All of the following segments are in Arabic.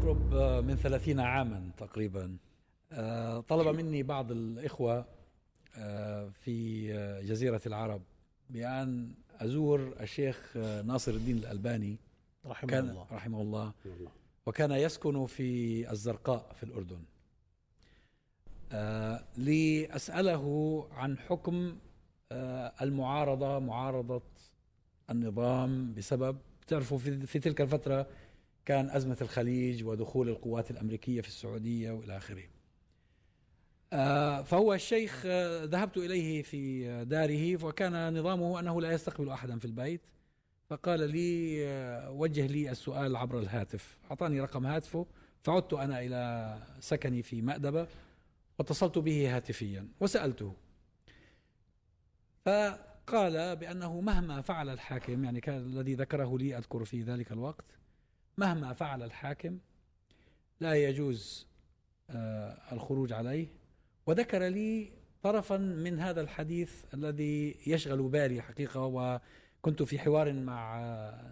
يقرب من ثلاثين عاما تقريبا. آه، طلب مني بعض الإخوة آه، في جزيرة العرب بأن أزور الشيخ ناصر الدين الألباني. رحمه كان الله. رحمه الله. وكان يسكن في الزرقاء في الأردن. آه، لأسأله عن حكم آه، المعارضة معارضة النظام بسبب تعرفوا في, في تلك الفترة كان أزمة الخليج ودخول القوات الأمريكية في السعودية وإلى آخره. آه، فهو الشيخ آه، ذهبت إليه في داره وكان نظامه أنه لا يستقبل أحدا في البيت. فقال لي آه، وجه لي السؤال عبر الهاتف. أعطاني رقم هاتفه. فعدت أنا إلى سكني في مأدبة واتصلت به هاتفيا وسألته. فقال بأنه مهما فعل الحاكم يعني كان الذي ذكره لي أذكر في ذلك الوقت مهما فعل الحاكم لا يجوز آه، الخروج عليه. وذكر لي طرفا من هذا الحديث الذي يشغل بالي حقيقة وكنت في حوار مع آه،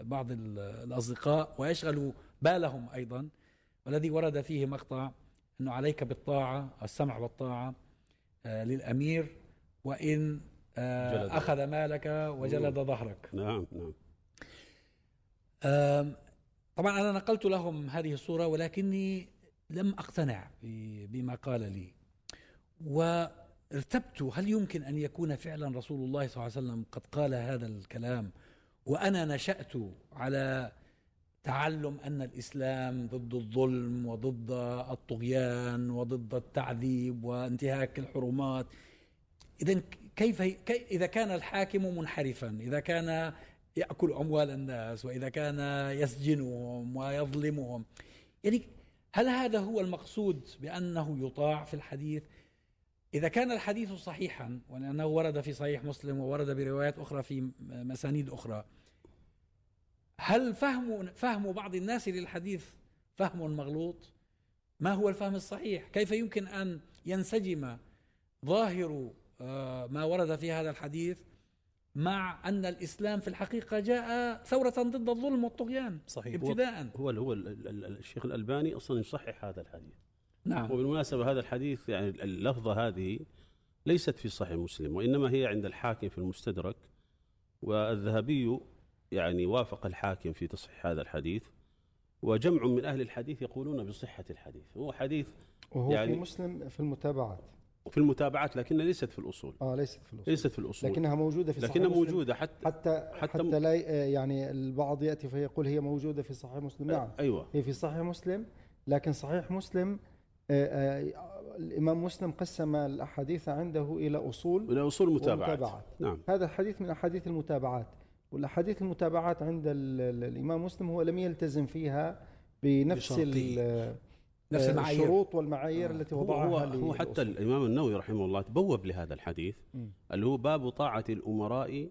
بعض ال- الأصدقاء ويشغل بالهم أيضا. والذي ورد فيه مقطع أنه عليك بالطاعة السمع والطاعة آه، للأمير وإن آه، جلد. أخذ مالك وجلد ظهرك. نعم نعم. طبعا أنا نقلت لهم هذه الصورة ولكني لم أقتنع بما قال لي. وارتبت هل يمكن أن يكون فعلا رسول الله صلى الله عليه وسلم قد قال هذا الكلام وأنا نشأت على تعلم أن الإسلام ضد الظلم وضد الطغيان وضد التعذيب وانتهاك الحرمات؟ إذا كيف كي إذا كان الحاكم منحرفا إذا كان يأكل أموال الناس وإذا كان يسجنهم ويظلمهم. يعني هل هذا هو المقصود بأنه يطاع في الحديث؟ إذا كان الحديث صحيحا ولأنه ورد في صحيح مسلم وورد بروايات أخرى في مسانيد أخرى هل فهم فهم بعض الناس للحديث فهم مغلوط؟ ما هو الفهم الصحيح؟ كيف يمكن أن ينسجم ظاهر آه، ما ورد في هذا الحديث مع أن الإسلام في الحقيقة جاء ثورة ضد الظلم والطغيان صحيح. ابتداء. هو هو ال- ال- ال- الشيخ الألباني أصلا يصحح هذا الحديث. نعم. وبالمناسبة هذا الحديث يعني اللفظة هذه ليست في صحيح مسلم وإنما هي عند الحاكم في المستدرك والذهبي يعني وافق الحاكم في تصحيح هذا الحديث وجمع من أهل الحديث يقولون بصحة الحديث. هو حديث وهو يعني- في مسلم في المتابعات. في المتابعات لكنها ليست في الأصول. آه ليست في الأصول. ليست في الأصول. لكنها موجودة في صحيح لكنها مسلم. موجودة حتى حتى حتى حتى, لا ي- يعني البعض يأتي فيقول هي موجودة في صحيح مسلم. نعم. أيوة. هي في صحيح مسلم لكن صحيح مسلم آه، آه، الإمام مسلم قسم الأحاديث عنده إلى أصول إلى أصول متابعات. ومتابعات. نعم. هذا الحديث من أحاديث المتابعات. والأحاديث المتابعات عند ال- ال- الإمام مسلم هو لم يلتزم فيها بنفس نفس آه، المعايير. الشروط والمعايير التي هو وضعها هو, هو. حتى الإمام النووي رحمه الله تبوب لهذا الحديث مم. اللي هو باب طاعة الأمراء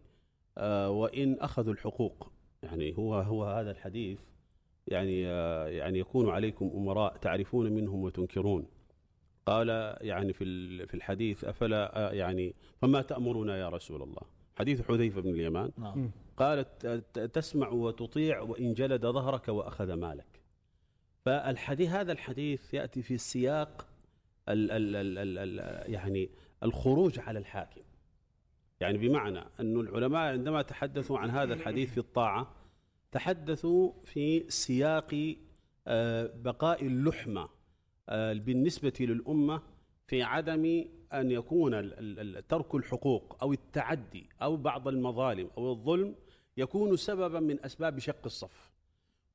آه، وإن أخذوا الحقوق. يعني هو هو هذا الحديث يعني آه، يعني يكون عليكم أمراء تعرفون منهم وتنكرون. قال يعني في ال- في الحديث أفلا آه، يعني فما تأمرنا يا رسول الله؟ حديث حذيفة بن اليمان. نعم. قالت ت- تسمع وتطيع وإن جلد ظهرك وأخذ مالك. فالحديث هذا الحديث يأتي في السياق ال ال ال ال ال يعني الخروج على الحاكم. يعني بمعنى أن العلماء عندما تحدثوا عن هذا الحديث في الطاعة تحدثوا في سياق آه، بقاء اللحمة آه، بالنسبة للأمة في عدم أن يكون ترك الحقوق أو التعدي أو بعض المظالم أو الظلم يكون سببا من أسباب شق الصف.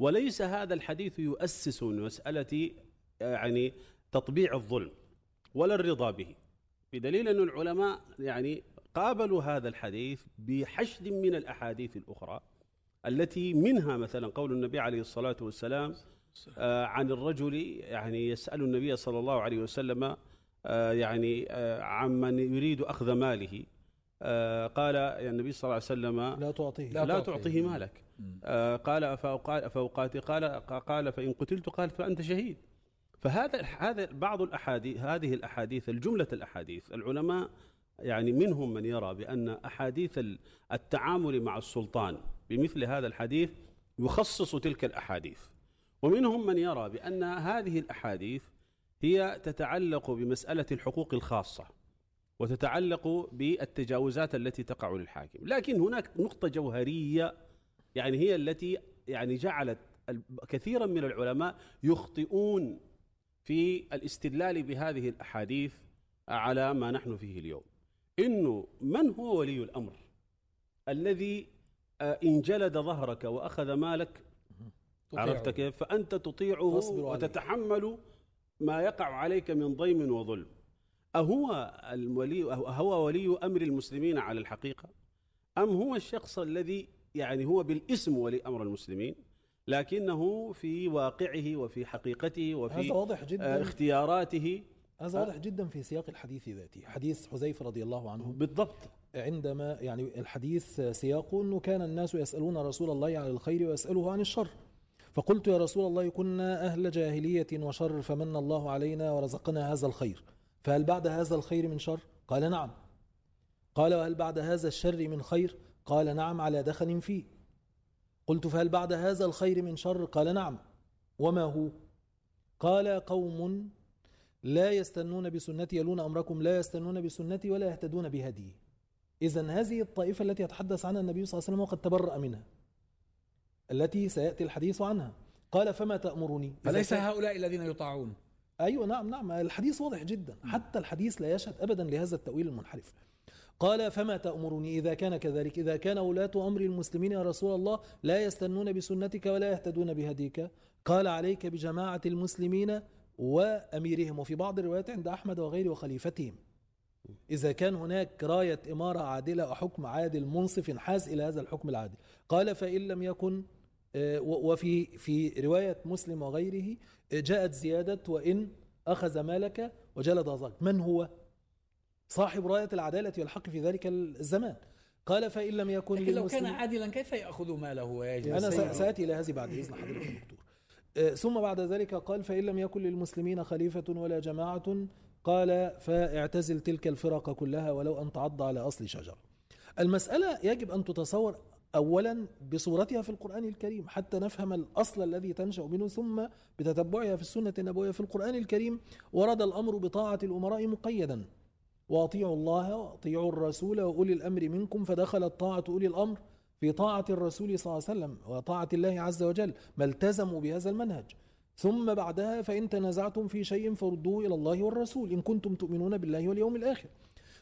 وليس هذا الحديث يؤسس مسألة آه، يعني تطبيع الظلم ولا الرضا به بدليل أن العلماء يعني قابلوا هذا الحديث بحشد من الأحاديث الأخرى التي منها مثلا قول النبي عليه الصلاة والسلام آه، عن الرجل يعني يسأل النبي صلى الله عليه وسلم آه، يعني آه، عمن يريد أخذ ماله آه، قال يا النبي صلى الله عليه وسلم لا تعطيه لا لا. تعطيه مالك آه، قال فأوقاتي قال قال فإن قتلت قال فأنت شهيد. فهذا هذا بعض الأحاديث هذه الأحاديث الجملة الأحاديث العلماء يعني منهم من يرى بأن أحاديث ال- التعامل مع السلطان بمثل هذا الحديث يخصص تلك الأحاديث. ومنهم من يرى بأن هذه الأحاديث هي تتعلق بمسألة الحقوق الخاصة وتتعلق بالتجاوزات التي تقع للحاكم. لكن هناك نقطة جوهرية يعني هي التي يعني جعلت كثيرا من العلماء يخطئون في الاستدلال بهذه الأحاديث على ما نحن فيه اليوم. إنه من هو ولي الأمر الذي آه، إن جلد ظهرك وأخذ مالك؟ عرفت كيف؟ فأنت تطيعه وتتحمل ما يقع عليك من ضيم وظلم. أهو الولي هو ولي أمر المسلمين على الحقيقة؟ أم هو الشخص الذي يعني هو بالاسم ولي أمر المسلمين لكنه في واقعه وفي حقيقته وفي هذا واضح جدا. آه، اختياراته. هذا واضح جدا في سياق الحديث ذاته. حديث حذيفة رضي الله عنه. بالضبط. عندما يعني الحديث سياقه أنه كان الناس يسألون رسول الله عن الخير ويسأله عن الشر. فقلت يا رسول الله كنا أهل جاهلية وشر فمن الله علينا ورزقنا هذا الخير. فهل بعد هذا الخير من شر؟ قال نعم. قال وهل بعد هذا الشر من خير؟ قال نعم على دخن فيه. قلت فهل بعد هذا الخير من شر؟ قال نعم. وما هو؟ قال قوم لا يستنون بسنتي يلون أمركم لا يستنون بسنتي ولا يهتدون بهدي إذا هذه الطائفة التي يتحدث عنها النبي صلى الله عليه وسلم وقد تبرأ منها التي سيأتي الحديث عنها. قال فما تأمرني؟ فليس هؤلاء الذين يطاعون؟ أيوة نعم نعم الحديث واضح جدا. حتى الحديث لا يشهد أبدا لهذا التأويل المنحرف. قال فما تأمرني؟ إذا كان كذلك. إذا كان ولاة أمر المسلمين يا رسول الله لا يستنون بسنتك ولا يهتدون بهديك. قال عليك بجماعة المسلمين وأميرهم. وفي بعض الروايات عند أحمد وغيره وخليفتهم. إذا كان هناك راية إمارة عادلة وحكم عادل منصف حاز إلى هذا الحكم العادل. قال فإن لم يكن آه، وفي في رواية مسلم وغيره آه، جاءت زيادة وإن أخذ مالك وجلد ظهرك من هو؟ صاحب راية العدالة والحق في ذلك الزمان. قال فإن لم يكن لكن لو كان عادلا كيف يأخذ ماله ويجب أنا سأتي إلى هذه بعد إذن حضرتك دكتور. آه، ثم بعد ذلك قال فإن لم يكن للمسلمين خليفة ولا جماعة قال فاعتزل تلك الفرق كلها ولو أن تعض على أصل شجرة. المسألة يجب أن تتصور أولا بصورتها في القرآن الكريم حتى نفهم الأصل الذي تنشأ منه ثم بتتبعها في السنة النبوية في القرآن الكريم ورد الأمر بطاعة الأمراء مقيدا. وأطيعوا الله وأطيعوا الرسول وأولي الأمر منكم فدخلت طاعة أولي الأمر في طاعة الرسول صلى الله عليه وسلم وطاعة الله عز وجل ما التزموا بهذا المنهج. ثم بعدها فإن تنازعتم في شيء فردوه إلى الله والرسول إن كنتم تؤمنون بالله واليوم الآخر.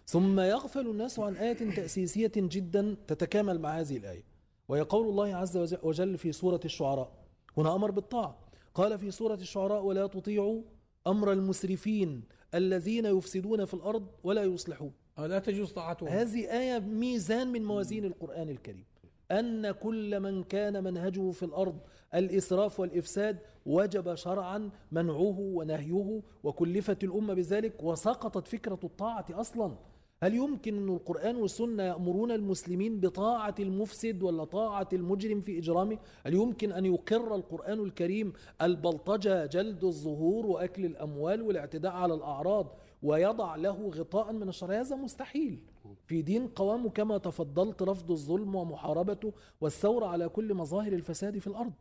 ثم يغفل الناس عن آية تأسيسية جدا تتكامل مع هذه الآية. وهي قول الله عز وجل في سورة الشعراء. هنا أمر بالطاعة. قال في سورة الشعراء ولا تطيعوا أمر المسرفين الذين يفسدون في الأرض ولا يصلحون. لا تجوز طاعتهم. هذه آية ميزان من موازين القرآن الكريم. أن كل من كان منهجه في الأرض الإسراف والإفساد وجب شرعا منعه ونهيه وكلفت الأمة بذلك وسقطت فكرة الطاعة أصلا. هل يمكن أن القرآن والسنة يأمرون المسلمين بطاعة المفسد ولا طاعة المجرم في إجرامه؟ هل يمكن أن يقر القرآن الكريم البلطجة جلد الظهور وأكل الأموال والاعتداء على الأعراض ويضع له غطاء من الشر؟ هذا مستحيل. في دين قوامه كما تفضلت رفض الظلم ومحاربته والثورة على كل مظاهر الفساد في الأرض.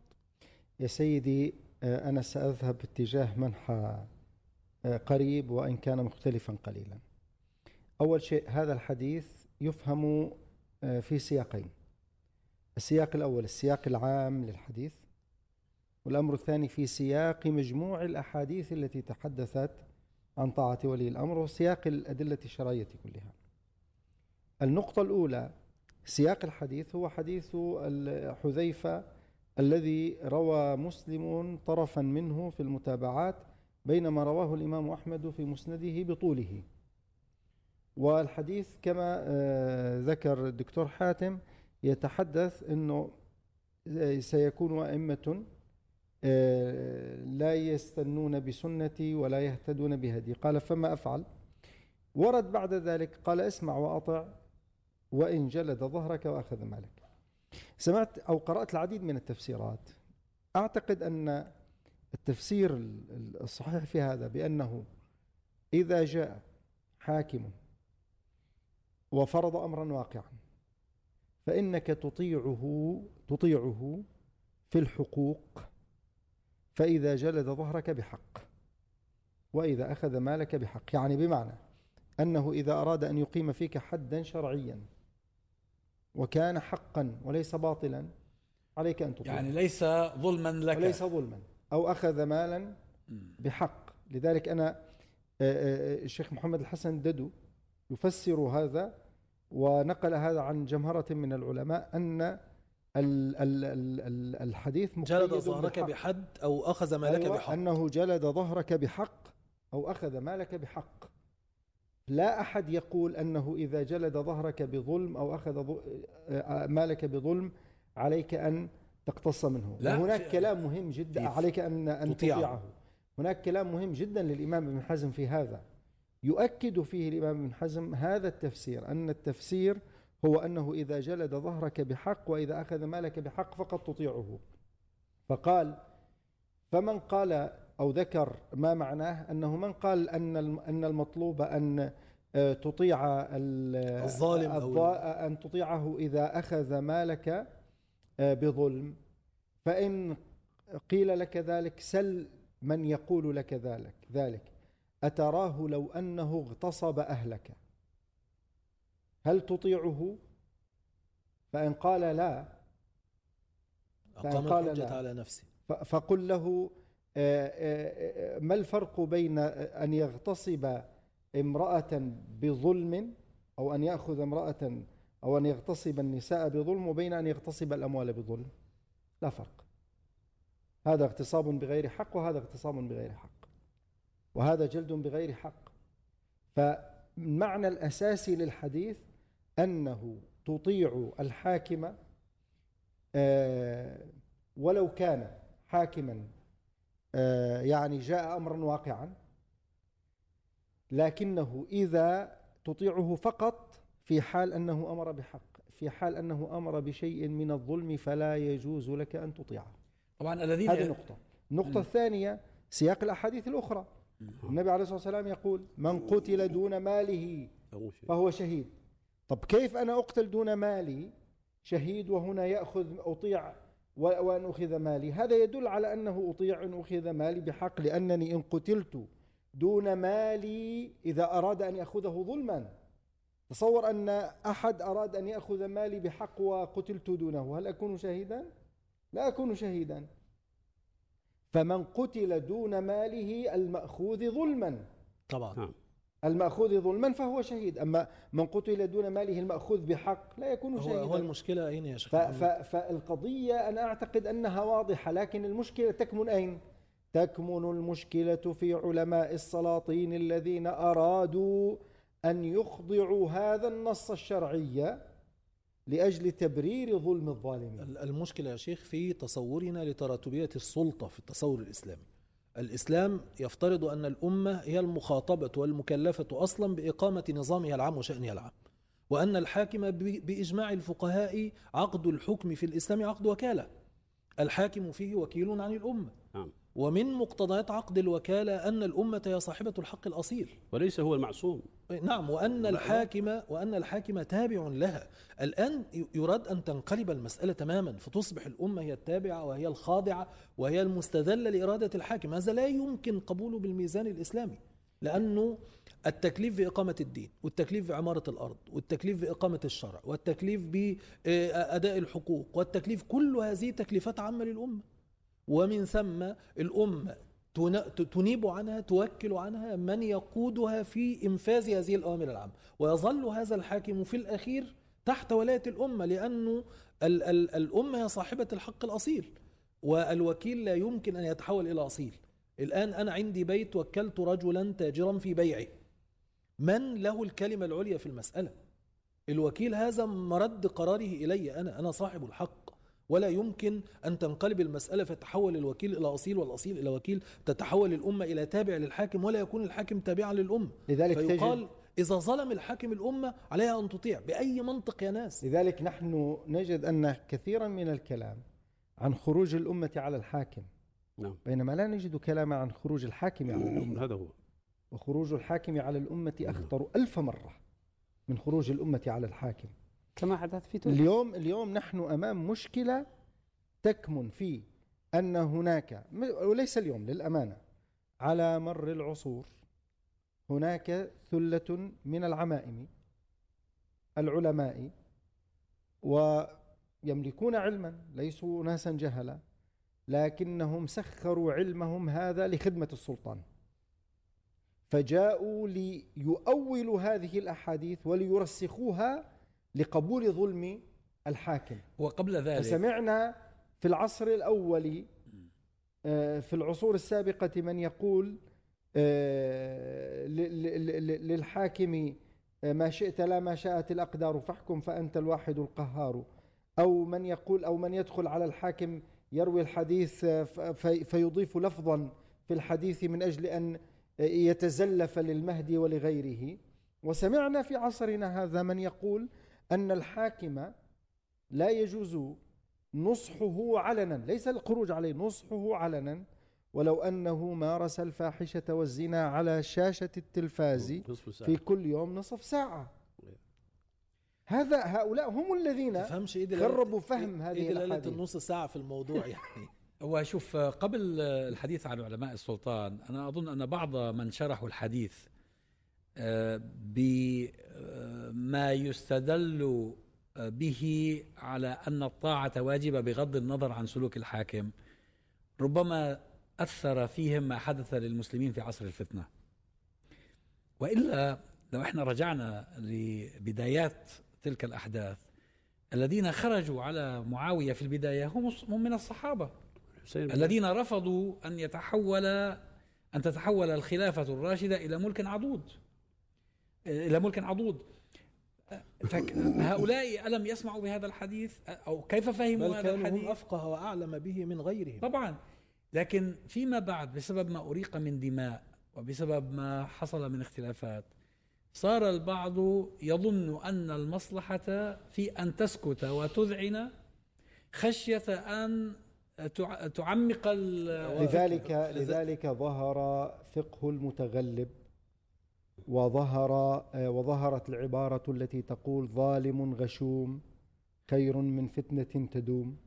يا سيدي آه، أنا سأذهب باتجاه منحى آه، قريب وإن كان مختلفا قليلا. أول شيء هذا الحديث يفهم آه، في سياقين. السياق الأول السياق العام للحديث والأمر الثاني في سياق مجموع الأحاديث التي تحدثت عن طاعة ولي الأمر وسياق الأدلة الشرعية كلها. النقطة الأولى سياق الحديث هو حديث حذيفة الذي روى مسلم طرفا منه في المتابعات بينما رواه الإمام أحمد في مسنده بطوله. والحديث كما آه، ذكر الدكتور حاتم يتحدث أنه سيكون أئمة آه، لا يستنون بسنتي ولا يهتدون بهدي. قال فما أفعل؟ ورد بعد ذلك قال اسمع وأطع وإن جلد ظهرك وأخذ مالك. سمعت أو قرأت العديد من التفسيرات. أعتقد أن التفسير الصحيح في هذا بأنه إذا جاء حاكم وفرض أمرا واقعا. فإنك تطيعه تطيعه في الحقوق فإذا جلد ظهرك بحق وإذا أخذ مالك بحق. يعني بمعنى أنه إذا أراد أن يقيم فيك حدا شرعيا وكان حقا وليس باطلا عليك أن تطيع يعني ليس ظلما لك. وليس ظلما. أو أخذ مالا. بحق. لذلك أنا آه، آه، الشيخ محمد الحسن ددو يفسر هذا ونقل هذا عن جمهرة من العلماء أن ال- ال- ال- ال- الحديث جلد ظهرك. بحد أو أخذ مالك أيوة بحق. أنه جلد ظهرك بحق أو أخذ مالك بحق. لا أحد يقول أنه إذا جلد ظهرك بظلم أو أخذ ظ- آه، مالك بظلم عليك أن تقتص منه. لا، هناك كلام مهم جدا عليك أن أن. تطيعه. هناك كلام مهم جدا للإمام ابن حزم في هذا. يؤكد فيه الإمام ابن حزم هذا التفسير أن التفسير هو أنه إذا جلد ظهرك بحق وإذا أخذ مالك بحق فقد تطيعه. فقال فمن قال أو ذكر ما معناه أنه من قال أن أن المطلوب أن آه، تطيع ال- الظالم أن تطيعه إذا أخذ مالك آه، بظلم. فإن قيل لك ذلك سل من يقول لك ذلك ذلك. أتراه لو أنه اغتصب أهلك؟ هل تطيعه؟ فإن قال لا. أقام قال الحجة لا. على نفسه ف- فقل له آه، آه، آه، ما الفرق بين أن يغتصب امرأة بظلم أو أن يأخذ امرأة أو أن يغتصب النساء بظلم وبين أن يغتصب الأموال بظلم؟ لا فرق. هذا اغتصاب بغير حق وهذا اغتصاب بغير حق. وهذا جلد بغير حق. فالمعنى الأساسي للحديث أنه تطيع الحاكم آه، ولو كان حاكما آه، يعني جاء امرا واقعا لكنه إذا تطيعه فقط في حال أنه أمر بحق في حال أنه أمر بشيء من الظلم فلا يجوز لك أن تطيعه. طبعا الذين هذه نقطة. النقطة الثانية سياق الأحاديث الأخرى. النبي عليه الصلاة والسلام يقول من قتل دون ماله. فهو شهيد. طب كيف أنا أقتل دون مالي؟ شهيد وهنا يأخذ أطيع وأن أخذ مالي. هذا يدل على أنه أطيع أن أخذ مالي بحق لأنني إن قتلت دون مالي إذا أراد أن يأخذه ظلما. تصور أن أحد أراد أن يأخذ مالي بحق وقتلت دونه. هل أكون شهيدا؟ لا أكون شهيدا. فمن قتل دون ماله المأخوذ ظلما. طبعا. نعم. المأخوذ ظلما فهو شهيد. أما من قتل دون ماله المأخوذ بحق لا يكون هو, شهيدا. هو المشكلة أين يا شيخ ف ف محمد؟ فالقضية أنا أعتقد أنها واضحة لكن المشكلة تكمن أين؟ تكمن المشكلة في علماء السلاطين الذين أرادوا أن يخضعوا هذا النص الشرعي لأجل تبرير ظلم الظالمين. ال- المشكلة يا شيخ في تصورنا لتراتبية السلطة في التصور الإسلامي. الإسلام يفترض أن الأمة هي المخاطبة والمكلفة أصلا بإقامة نظامها العام وشأنها العام وأن الحاكم بإجماع الفقهاء عقد الحكم في الإسلام عقد وكالة. الحاكم فيه وكيل عن الأمة. ومن مقتضيات عقد الوكالة أن الأمة هي صاحبة الحق الأصيل. وليس هو المعصوم. نعم وأن الحاكم وأن الحاكم تابع لها. الآن يراد أن تنقلب المسألة تماما فتصبح الأمة هي التابعة وهي الخاضعة وهي المستذلة لإرادة الحاكم. هذا لا يمكن قبوله بالميزان الإسلامي لأنه التكليف بإقامة الدين والتكليف بعمارة الأرض والتكليف بإقامة الشرع والتكليف بأداء الحقوق والتكليف كل هذه تكليفات عامة للأمة. ومن ثم الأمة تن- تنيب عنها توكل عنها من يقودها في إنفاذ هذه الأوامر العامة. ويظل هذا الحاكم في الأخير تحت ولاية الأمة لأنه ال ال الأمة هي صاحبة الحق الأصيل والوكيل لا يمكن أن يتحول إلى أصيل. الآن أنا عندي بيت وكلت رجلا تاجرا في بيعه من له الكلمة العليا في المسألة؟ الوكيل هذا مرد قراره إلي أنا أنا صاحب الحق. ولا يمكن أن تنقلب المسألة فتحول الوكيل إلى أصيل والأصيل إلى وكيل تتحول الأمة إلى تابع للحاكم ولا يكون الحاكم تابعا للأمة. لذلك فيقال تجد إذا ظلم الحاكم الأمة عليها أن تطيع بأي منطق يا ناس. لذلك نحن نجد أن كثيرا من الكلام عن خروج الأمة على الحاكم. نعم. بينما لا نجد كلاما عن خروج الحاكم على الأمة. هذا هو. وخروج الحاكم على الأمة أخطر ألف مرة من خروج الأمة على الحاكم. كما حدث في تونس اليوم اليوم نحن أمام مشكلة تكمن في أن هناك وليس اليوم للأمانة على مر العصور هناك ثلة من العمائم العلماء ويملكون علما ليسوا ناسا جهلا لكنهم سخروا علمهم هذا لخدمة السلطان. فجاءوا ليؤولوا هذه الأحاديث وليرسخوها لقبول ظلم الحاكم. وقبل ذلك فسمعنا في العصر الأول آه، في العصور السابقة من يقول آه، للحاكم آه، ما شئت لا ما شاءت الأقدار فاحكم فأنت الواحد القهار. أو من يقول أو من يدخل على الحاكم يروي الحديث فيضيف لفظا في الحديث من أجل أن يتزلف للمهدي ولغيره. وسمعنا في عصرنا هذا من يقول أن الحاكم لا يجوز نصحه علنا ليس الخروج عليه نصحه علنا. ولو أنه مارس الفاحشة والزنا على شاشة التلفاز في كل يوم نصف ساعة. هذا هؤلاء هم الذين دلالة- خربوا فهم إيه هذه دلالة الأحاديث. النص ساعة في الموضوع يعني؟ هو شوف قبل الحديث عن علماء السلطان أنا أظن أن بعض من شرحوا الحديث آه، بما يستدل به على أن الطاعة واجبة بغض النظر عن سلوك الحاكم. ربما أثر فيهم ما حدث للمسلمين في عصر الفتنة. وإلا لو إحنا رجعنا لبدايات تلك الأحداث الذين خرجوا على معاوية في البداية هم من بن الذين رفضوا أن يتحول أن تتحول الخلافة الراشدة إلى ملك عضوض إلى ملك عضوض فك- هؤلاء ألم يسمعوا بهذا الحديث؟ أو كيف فهموا بل هذا كانوا هم الحديث؟ أفقه وأعلم به من غيرهم. طبعا. لكن فيما بعد بسبب ما أريق من دماء وبسبب ما حصل من اختلافات صار البعض يظن أن المصلحة في أن تسكت وتذعن خشية أن تع- تعمق لذلك لذلك ظهر فقه المتغلب وظهر آه، وظهرت العبارة التي تقول ظالم غشوم خير من فتنة تدوم.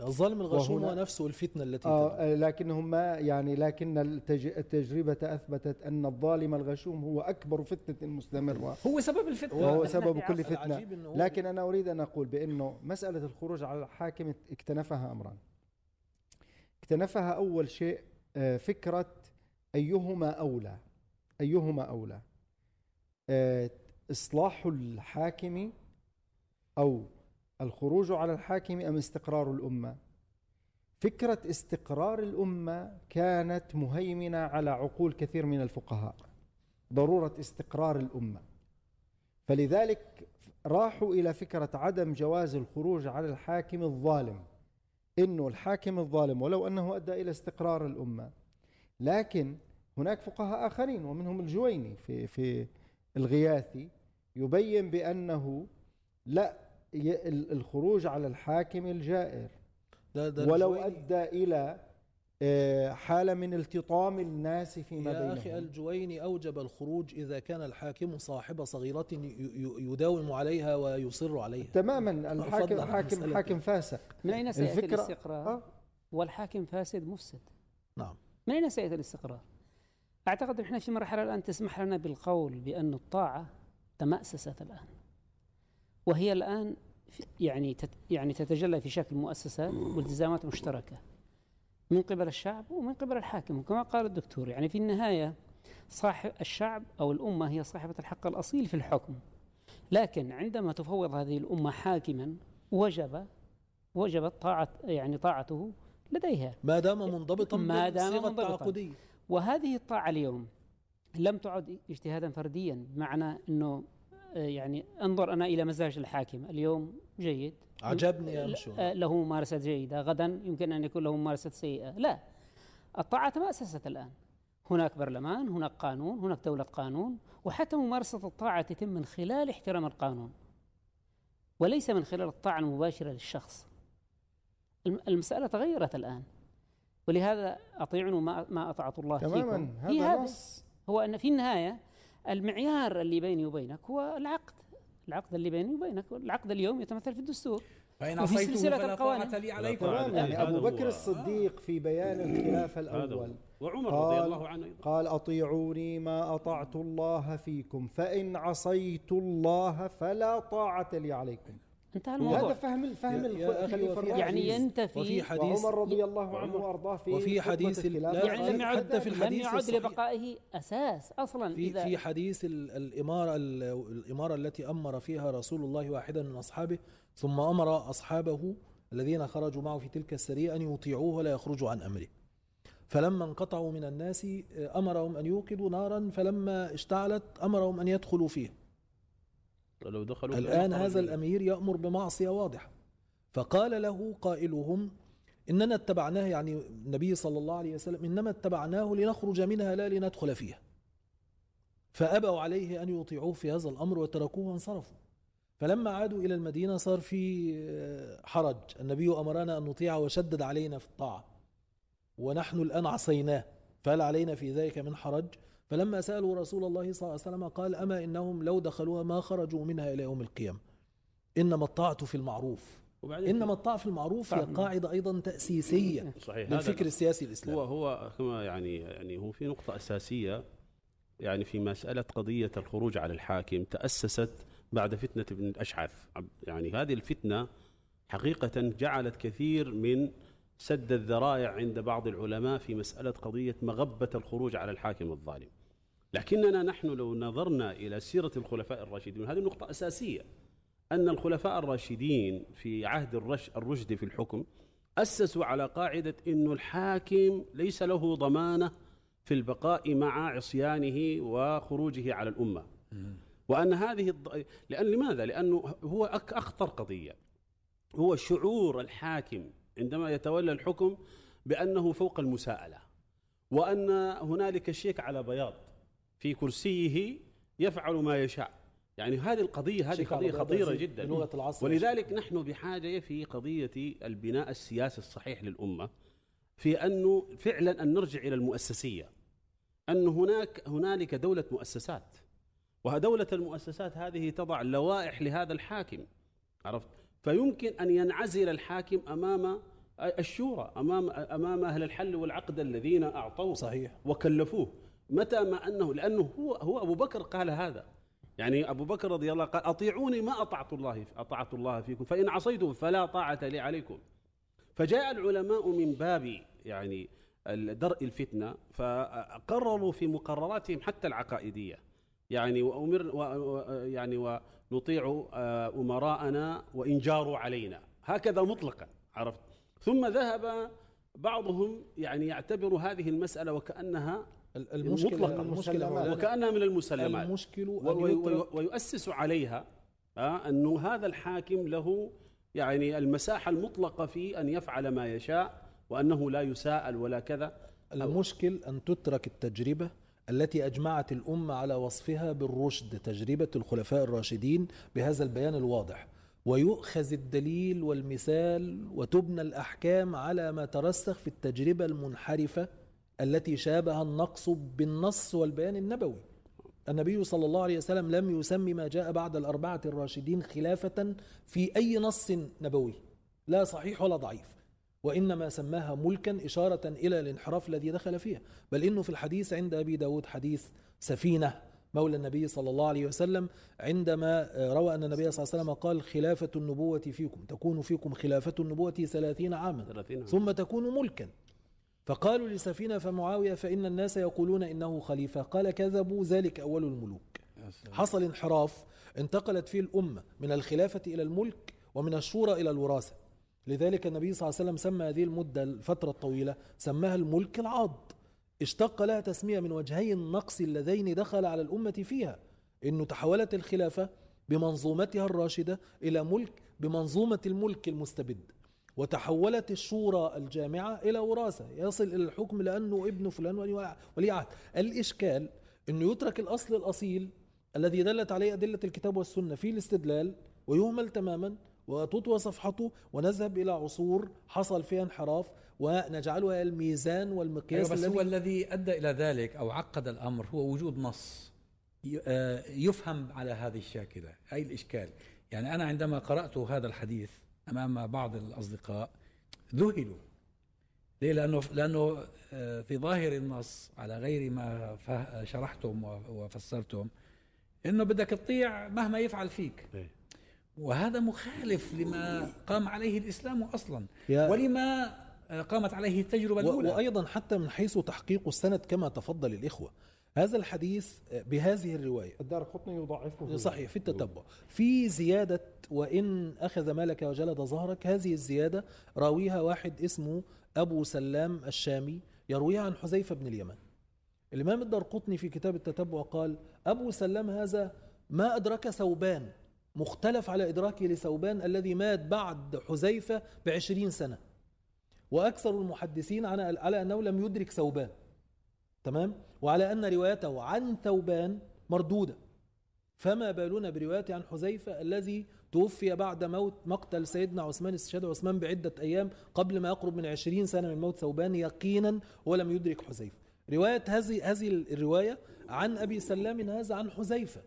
الظالم الغشوم هو نفسه الفتنة التي آه. آه، لكنهم ما يعني لكن التج- التجربة أثبتت أن الظالم الغشوم هو أكبر فتنة مستمرة. هو سبب الفتنة. وهو إحنا سبب كل فتنة. هو- لكن أنا أريد أن أقول بأنه مسألة الخروج على الحاكم اكتنفها أمران. اكتنفها أول شيء آه، فكرة أيهما أولى. أيهما أولى؟ إصلاح الحاكم أو الخروج على الحاكم أم استقرار الأمة؟ فكرة استقرار الأمة كانت مهيمنة على عقول كثير من الفقهاء ضرورة استقرار الأمة. فلذلك راحوا إلى فكرة عدم جواز الخروج على الحاكم الظالم إنه الحاكم الظالم ولو أنه أدى إلى استقرار الأمة. لكن هناك فقهاء آخرين ومنهم الجويني في في الغياثي يبين بأنه لا الخروج على الحاكم الجائر. ده ده ولو أدى إلى آه، حالة من التطام الناس فيما يا أخي بينهم. الجويني أوجب الخروج إذا كان الحاكم صاحب صغيرة يداوم عليها ويصر عليها. تماما الحاكم حاكم حاكم فاسق. من أين سيأتي الاستقرار؟ آه. والحاكم فاسد مفسد. نعم. من أين سيأتي الاستقرار؟ أعتقد نحن في مرحلة الآن تسمح لنا بالقول بأن الطاعة تمأسست الآن. وهي الآن يعني يعني تتجلى في شكل مؤسسات والتزامات مشتركة من قبل الشعب ومن قبل الحاكم وكما قال الدكتور. يعني في النهاية صاحب الشعب أو الأمة هي صاحبة الحق الأصيل في الحكم. لكن عندما تفوض هذه الأمة حاكما وجب وجبت طاعة يعني طاعته لديها. ما دام منضبطا ما دام منضبطاً. التعاقدية وهذه الطاعة اليوم لم تعد اجتهادا فرديا بمعنى أنه آه، يعني انظر أنا إلى مزاج الحاكم. اليوم جيد. عجبني آه، له ممارسة جيدة. غدا يمكن أن يكون له ممارسة سيئة. لا. الطاعة تمأسست الآن. هناك برلمان هناك قانون هناك دولة قانون وحتى ممارسة الطاعة تتم من خلال احترام القانون. وليس من خلال الطاعة المباشرة للشخص. الم- المسألة تغيرت الآن. ولهذا أطيعوا ما ما أطاعت الله تماما فيكم في هذا هذا نص. هو أن في النهاية المعيار اللي بيني وبينك هو العقد. العقد اللي بيني وبينك العقد اليوم يتمثل في الدستور. فإن وفي عصيته سلسلة فلا القوانين. طاعة لي عليكم. طاعة. يعني هو. بكر الصديق في بيان هو. الأول. وعمر قال- رضي الله عنه أيضا. قال أطيعوني ما أطعت الله فيكم فإن عصيت الله فلا طاعة لي عليكم. انتهى هذا الموضوع. فهم فهم أخي الخليفه يعني ينتفي وفي حديث وعمر رضي الله عنه وأرضاه في وفي حديث يعني في- لم يعد حتى في لم الحديث يعد الصحيح. لبقائه أساس أصلا. في إذا في حديث ال- الإمارة ال- الإمارة التي أمر فيها رسول الله واحدا من أصحابه ثم أمر أصحابه الذين خرجوا معه في تلك السرية أن يطيعوه ولا يخرجوا عن أمره. فلما انقطعوا من الناس آه، أمرهم أن يوقدوا نارا فلما اشتعلت أمرهم أن يدخلوا فيه. لو دخلوا الآن. هذا الأمير يأمر بمعصية واضحة. فقال له قائلهم إننا اتبعناه يعني النبي صلى الله عليه وسلم إنما اتبعناه لنخرج منها لا لندخل فيها. فأبوا عليه أن يطيعوه في هذا الأمر وتركوه وانصرفوا. فلما عادوا إلى المدينة صار في آه، حرج. النبي أمرنا أن نطيعه وشدد علينا في الطاعة. ونحن الآن عصيناه. فهل علينا في ذلك من حرج؟ فلما سألوا رسول الله صلى الله عليه وسلم قال أما إنهم لو دخلوها ما خرجوا منها إلى يوم القيامة. إنما الطاعة في المعروف. وبعدين إنما الطاعة في المعروف هي طبعاً. قاعدة أيضا تأسيسية صحيح. للفكر السياسي هو الإسلامي هو كما يعني يعني هو في نقطة أساسية. يعني في مسألة قضية الخروج على الحاكم تأسست بعد فتنة ابن الأشعث. يعني هذه الفتنة حقيقة جعلت كثير من سد الذرائع عند بعض العلماء في مسألة قضية مغبة الخروج على الحاكم الظالم. لكننا نحن لو نظرنا إلى سيرة الخلفاء الراشدين هذه نقطة أساسية أن الخلفاء الراشدين في عهد الرش الرشد في الحكم أسسوا على قاعدة أن الحاكم ليس له ضمانة في البقاء مع عصيانه وخروجه على الأمة. وأن هذه الض... لأن لماذا؟ لأنه هو أخطر قضية. هو شعور الحاكم عندما يتولى الحكم بأنه فوق المساءلة وأن هنالك شيك على بياض في كرسيه يفعل ما يشاء. يعني هذه القضية هذه قضية خطيرة جدا. بلغة العصر. ولذلك نحن بحاجة في قضية البناء السياسي الصحيح للأمة في أنه فعلا أن نرجع إلى المؤسسية أن هناك هنالك دولة مؤسسات. ودولة المؤسسات هذه تضع لوائح لهذا الحاكم عرفت؟ فيمكن أن ينعزل الحاكم أمام الشورى أمام أمام أهل الحل والعقد الذين أعطوه صحيح. وكلفوه. متى ما أنه لأنه هو هو أبو بكر قال هذا. يعني أبو بكر رضي الله قال أطيعوني ما أطعت الله أطعت الله فيكم فإن عصيتم فلا طاعة لي عليكم. فجاء العلماء من باب يعني درء الفتنة فقرروا في مقرراتهم حتى العقائدية. يعني وأمر و يعني ونطيع آه، أمراءنا وإن جاروا علينا. هكذا مطلقا عرفت؟ ثم ذهب بعضهم يعني يعتبر هذه المسألة وكأنها ال- المشكلة مطلقاً. المشكلة مولانا، وكأنها من المسلمات. المشكل ويؤسس عليها آه، أنه هذا الحاكم له يعني المساحة المطلقة في أن يفعل ما يشاء وأنه لا يساءل ولا كذا. المشكل أن تترك التجربة التي أجمعت الأمة على وصفها بالرشد تجربة الخلفاء الراشدين بهذا البيان الواضح. ويؤخذ الدليل والمثال وتبنى الأحكام على ما ترسخ في التجربة المنحرفة التي شابه النقص بالنص والبيان النبوي. النبي صلى الله عليه وسلم لم يسمي ما جاء بعد الأربعة الراشدين خلافة في أي نص نبوي. لا صحيح ولا ضعيف. وإنما سماها ملكا إشارة إلى الانحراف الذي دخل فيها. بل إنه في الحديث عند أبي داود حديث سفينة مولى النبي صلى الله عليه وسلم عندما روى أن النبي صلى الله عليه وسلم قال خلافة النبوة فيكم تكون فيكم خلافة النبوة ثلاثين عاما 30 عام. ثم تكون ملكا. فقالوا لسفينة فمعاوية فإن الناس يقولون إنه خليفة قال كذبوا ذلك أول الملوك. حصل انحراف انتقلت فيه الأمة من الخلافة إلى الملك ومن الشورى إلى الوراثة. لذلك النبي صلى الله عليه وسلم سمى هذه المدة الفترة الطويلة سماها الملك العاض. اشتق لها تسمية من وجهي النقص اللذين دخل على الأمة فيها. إنه تحولت الخلافة بمنظومتها الراشدة إلى ملك بمنظومة الملك المستبد. وتحولت الشورى الجامعة إلى وراثة يصل إلى الحكم لأنه ابن فلان ولي عهد. الإشكال أنه يترك الأصل الأصيل الذي دلت عليه أدلة الكتاب والسنة في الاستدلال ويهمل تماما وتطوى صفحته ونذهب إلى عصور حصل فيها انحراف ونجعلها الميزان أيوة والمقياس بس الذي هو الذي أدى إلى ذلك أو عقد الأمر هو وجود نص آه، يفهم على هذه الشاكلة أي الإشكال. يعني أنا عندما قرأت هذا الحديث أمام بعض الأصدقاء ذهلوا. ليه؟ لأنه لأنه آه، في ظاهر النص على غير ما شرحتم وفسرتم إنه بدك تطيع مهما يفعل فيك. إيه. وهذا مخالف لما قام عليه الإسلام أصلا. ولما آه، قامت عليه التجربة الأولى. وأيضا حتى من حيث تحقيق السند كما تفضل الإخوة. هذا الحديث بهذه الرواية. الدار قطني يضعفه. صحيح في التتبع. في زيادة وإن أخذ مالك وجلد ظهرك هذه الزيادة راويها واحد اسمه أبو سلام الشامي يرويها عن حذيفة بن اليمن. الإمام الدرقطني في كتاب التتبع قال أبو سلام هذا ما أدرك ثوبان. مختلف على إدراكه لثوبان الذي مات بعد حذيفة بعشرين سنة. وأكثر المحدثين على أنه لم يدرك ثوبان. تمام؟ وعلى أن روايته عن ثوبان مردودة. فما بالنا بروايته عن حذيفة الذي توفي بعد موت مقتل سيدنا عثمان استشهاد عثمان بعدة أيام قبل ما يقرب من عشرين سنة من موت ثوبان يقينا ولم يدرك حذيفة. رواية هذه هذه الرواية عن أبي سلام هذا عن حذيفة.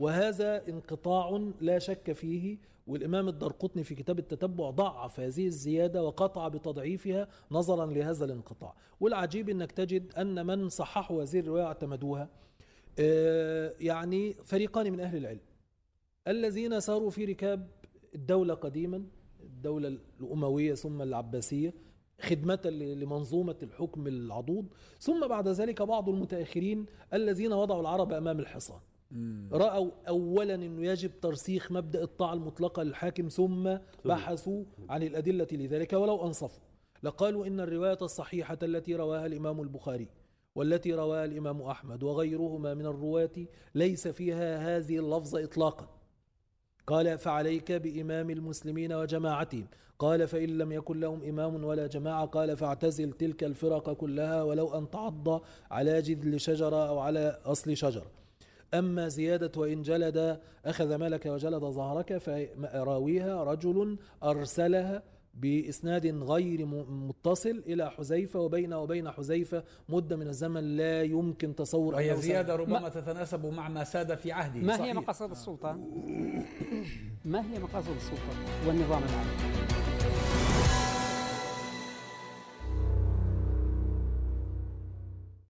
وهذا انقطاع لا شك فيه والإمام الدرقطني في كتاب التتبع ضعف هذه الزيادة وقطع بتضعيفها نظرا لهذا الانقطاع. والعجيب أنك تجد أن من صححوا هذه الرواية اعتمدوها. آه، يعني فريقان من أهل العلم. الذين ساروا في ركاب الدولة قديما الدولة الأموية ثم العباسية خدمة لمنظومة الحكم العضوض ثم بعد ذلك بعض المتأخرين الذين وضعوا العرب أمام الحصان. رأوا أولا أنه يجب ترسيخ مبدأ الطاعة المطلقة للحاكم ثم بحثوا عن الأدلة لذلك ولو أنصفوا. لقالوا إن الرواية الصحيحة التي رواها الإمام البخاري والتي رواها الإمام أحمد وغيرهما من الرواة ليس فيها هذه اللفظة إطلاقا. قال فعليك بإمام المسلمين وجماعتهم. قال فإن لم يكن لهم إمام ولا جماعة. قال فاعتزل تلك الفرق كلها ولو أن تعض على جذل شجرة أو على أصل شجرة. أما زيادة وإن جلد أخذ مالك وجلد ظهرك فراويها رجل أرسلها بإسناد غير متصل إلى حذيفة وبينه وبين حذيفة مدة من الزمن لا يمكن تصور وهي أنه زيادة ربما تتناسب مع ما ساد في عهده ما هي. مقاصد السلطة؟ ما هي مقاصد السلطة والنظام العام؟